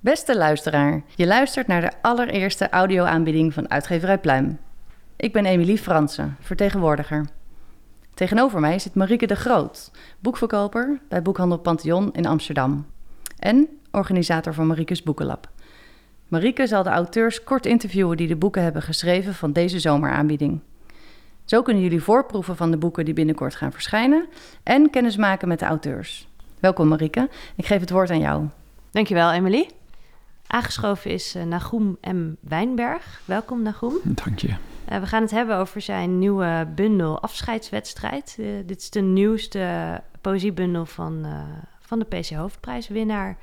Beste luisteraar, je luistert naar de allereerste audioaanbieding van Uitgeverij Pluim. Ik ben Emilie Fransen, vertegenwoordiger. Tegenover mij zit Marieke de Groot, boekverkoper bij Boekhandel Pantheon in Amsterdam. En organisator van Marieke's Boekenlab. Marieke zal de auteurs kort interviewen die de boeken hebben geschreven van deze zomeraanbieding. Zo kunnen jullie voorproeven van de boeken die binnenkort gaan verschijnen en kennis maken met de auteurs. Welkom Marieke, ik geef het woord aan jou. Dankjewel Emily. Aangeschoven is uh, Nagoem M. Wijnberg. Welkom Nagoem. Dank je. Uh, we gaan het hebben over zijn nieuwe bundel Afscheidswedstrijd. Uh, dit is de nieuwste poëziebundel van, van de PC Hoofdprijswinnaar.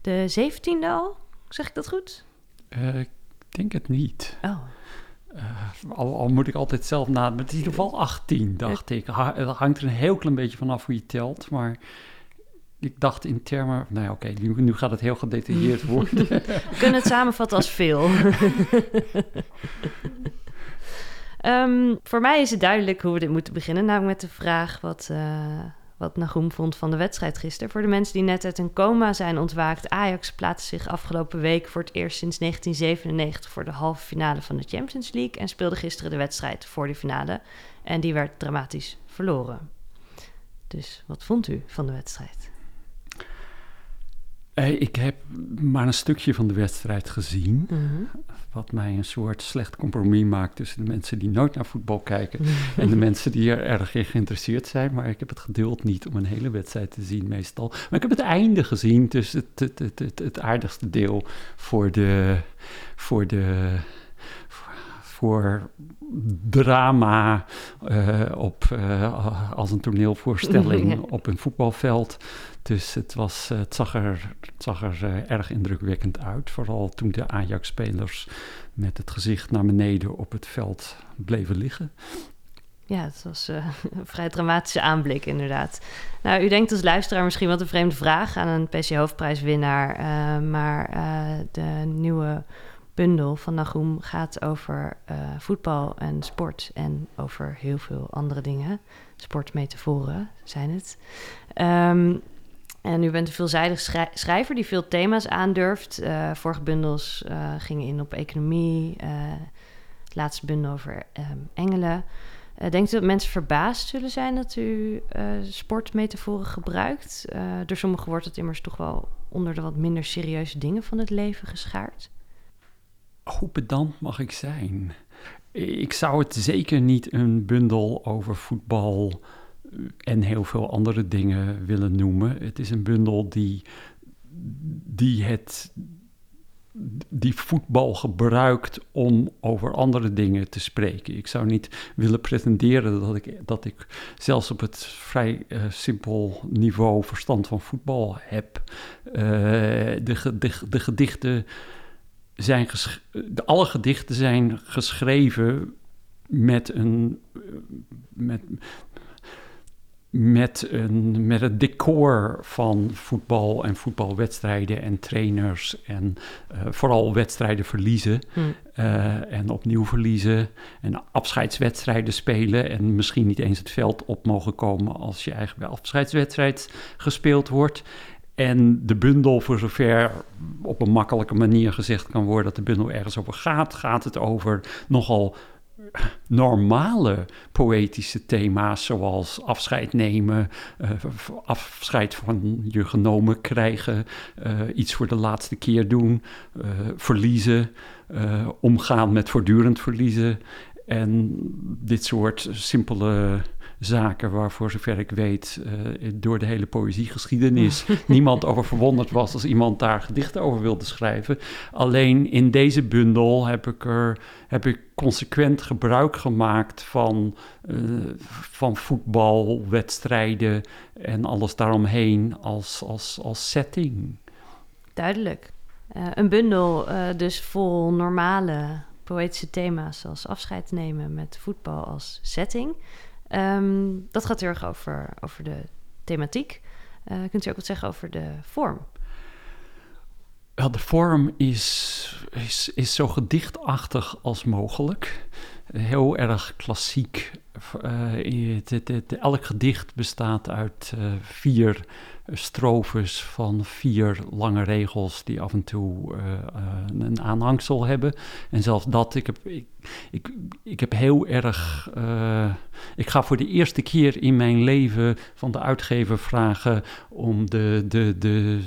De 17e al, zeg ik dat goed? ik denk het niet. Oh. Al, al, moet ik altijd zelf na. Het is in ieder geval 18, dacht ik. Het hangt er een heel klein beetje vanaf hoe je telt, maar ik dacht in termen, nou ja, oké, nu, nu, gaat het heel gedetailleerd worden. We kunnen het samenvatten als veel. um, voor mij is het duidelijk hoe we dit moeten beginnen, namelijk met de vraag wat, uh, wat Nagoem vond van de wedstrijd gisteren. Voor de mensen die net uit een coma zijn ontwaakt, Ajax plaatste zich afgelopen week voor het eerst sinds 1997 voor de halve finale van de Champions League en speelde gisteren de wedstrijd voor de finale. En die werd dramatisch verloren. Dus wat vond u van de wedstrijd? Ik heb maar een stukje van de wedstrijd gezien. Mhm. Wat mij een soort slecht compromis maakt tussen de mensen die nooit naar voetbal kijken en de mensen die er erg in geïnteresseerd zijn. Maar ik heb het geduld niet om een hele wedstrijd te zien, meestal. Maar ik heb het einde gezien, dus het, het, het, het, het aardigste deel voor de. Voor de voor drama uh, op, uh, als een toneelvoorstelling op een voetbalveld. Dus het, was, het zag er, het zag er uh, erg indrukwekkend uit. Vooral toen de Ajax-spelers met het gezicht naar beneden op het veld bleven liggen. Ja, het was uh, een vrij dramatische aanblik, inderdaad. Nou, u denkt als luisteraar misschien wat een vreemde vraag aan een PC Hoofdprijswinnaar. Uh, maar uh, de nieuwe bundel van Nagoem gaat over voetbal en sport en over heel veel andere dingen. Sportmetaforen zijn het. Um, en u bent een veelzijdig schrijver die veel thema's aandurft. Uh, vorige bundels uh, gingen in op economie. Het laatste bundel over um, engelen. denkt u dat mensen verbaasd zullen zijn dat u sportmetaforen gebruikt? door sommigen wordt het immers toch wel onder de wat minder serieuze dingen van het leven geschaard. Hoe pedant mag ik zijn? Ik zou het zeker niet een bundel over voetbal en heel veel andere dingen willen noemen. Het is een bundel die, die het die voetbal gebruikt om over andere dingen te spreken. Ik zou niet willen pretenderen dat ik, dat ik zelfs op het vrij uh, simpel niveau verstand van voetbal heb. Uh, de, de, de, gedichten zijn de, alle gedichten zijn geschreven met een met, met, een, met het decor van voetbal en voetbalwedstrijden en trainers en uh, vooral wedstrijden verliezen hmm. uh, en opnieuw verliezen en afscheidswedstrijden spelen en misschien niet eens het veld op mogen komen als je eigen afscheidswedstrijd gespeeld wordt. En de bundel, voor zover op een makkelijke manier gezegd kan worden dat de bundel ergens over gaat, gaat het over nogal normale poëtische thema's, zoals afscheid nemen, uh, afscheid van je genomen krijgen, uh, iets voor de laatste keer doen, uh, verliezen, omgaan met voortdurend verliezen. En dit soort simpele zaken waar voor zover ik weet uh, door de hele poëziegeschiedenis niemand over verwonderd was als iemand daar gedichten over wilde schrijven. Alleen in deze bundel heb ik er heb ik consequent gebruik gemaakt van, uh, van voetbalwedstrijden en alles daaromheen als, als, als setting. Duidelijk. Uh, een bundel dus vol normale poëtische thema's zoals afscheid nemen met voetbal als setting. Ehm, dat gaat heel erg over, over de thematiek. Uh, kunt u ook wat zeggen over de vorm? Wel, de vorm is, is, is zo gedichtachtig als mogelijk. Heel erg klassiek. Uh, elk gedicht bestaat uit uh, vier strofes van vier lange regels die af en toe uh, een aanhangsel hebben. En zelfs dat, ik heb, ik, ik, ik heb heel erg. Ik ga voor de eerste keer in mijn leven van de uitgever vragen om de, de, de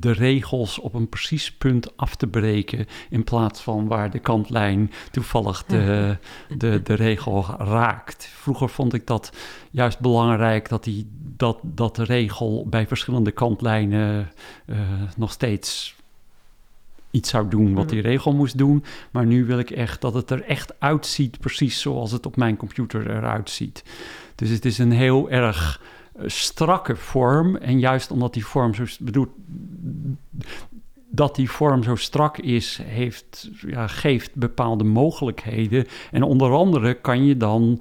regels op een precies punt af te breken. In plaats van waar de kantlijn toevallig de, de, de regel raakt. Vroeger vond ik dat juist belangrijk dat, die, dat, dat de regel bij verschillende kantlijnen uh, nog steeds iets zou doen wat die regel moest doen. Maar nu wil ik echt dat het er echt uitziet, precies zoals het op mijn computer eruit ziet. Dus het is een heel erg strakke vorm. En juist omdat die vorm zo bedoelt. Dat die vorm zo strak is, heeft, ja, geeft bepaalde mogelijkheden. En onder andere kan je dan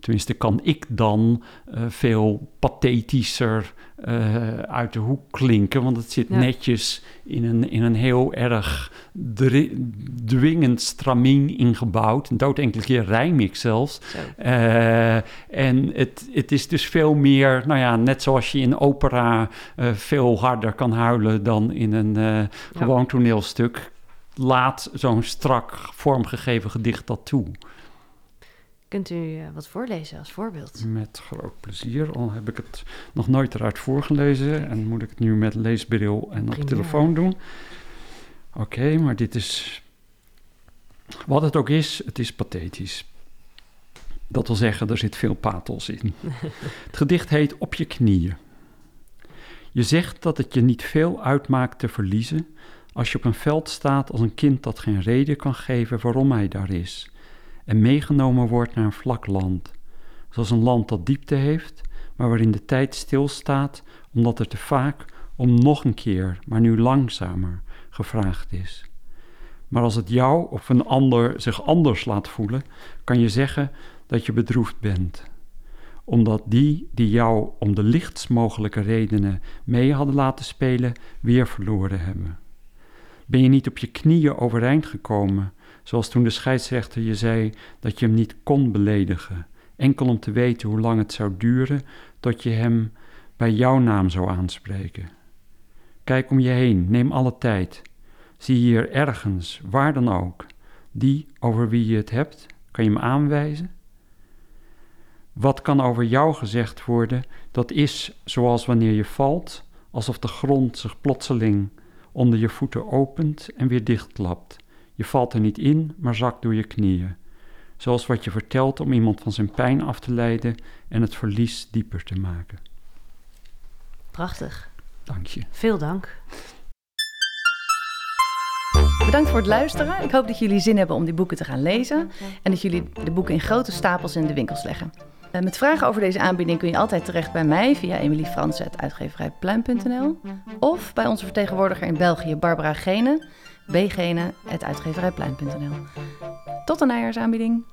tenminste kan ik dan uh, veel pathetischer uh, uit de hoek klinken, want het zit ja. netjes in een, in een heel erg dwingend stramien ingebouwd. Een dood enkele keer rijm ik zelfs. Uh, en het, het is dus veel meer, nou ja, net zoals je in opera veel harder kan huilen dan in een ja. gewoon toneelstuk. Laat zo'n strak vormgegeven gedicht dat toe. Kunt u uh, wat voorlezen als voorbeeld? Met groot plezier. Al heb ik het nog nooit eruit voorgelezen en moet ik het nu met leesbril en op telefoon doen. Oké, okay, maar dit is. Wat het ook is, het is pathetisch. Dat wil zeggen, er zit veel pathos in. het gedicht heet Op je knieën. Je zegt dat het je niet veel uitmaakt te verliezen als je op een veld staat als een kind dat geen reden kan geven waarom hij daar is en meegenomen wordt naar een vlak land, zoals een land dat diepte heeft, maar waarin de tijd stilstaat omdat er te vaak om nog een keer, maar nu langzamer, gevraagd is. Maar als het jou of een ander zich anders laat voelen, kan je zeggen dat je bedroefd bent, omdat die die jou om de lichtst mogelijke redenen mee hadden laten spelen, weer verloren hebben. Ben je niet op je knieën overeind gekomen Zoals toen de scheidsrechter je zei dat je hem niet kon beledigen, enkel om te weten hoe lang het zou duren tot je hem bij jouw naam zou aanspreken. Kijk om je heen, neem alle tijd. Zie hier ergens, waar dan ook, die over wie je het hebt, kan je hem aanwijzen? Wat kan over jou gezegd worden, dat is zoals wanneer je valt, alsof de grond zich plotseling onder je voeten opent en weer dichtklapt je valt er niet in, maar zakt door je knieën. Zoals wat je vertelt om iemand van zijn pijn af te leiden en het verlies dieper te maken. Prachtig. Dank je. Veel dank. Bedankt voor het luisteren. Ik hoop dat jullie zin hebben om die boeken te gaan lezen en dat jullie de boeken in grote stapels in de winkels leggen. Eh, met vragen over deze aanbieding kun je altijd terecht bij mij via emiliefransen.uitgeverijpluim.nl of bij onze vertegenwoordiger in België, Barbara Gene bgene.uitgeverijplein.nl. Tot de najaarsaanbieding.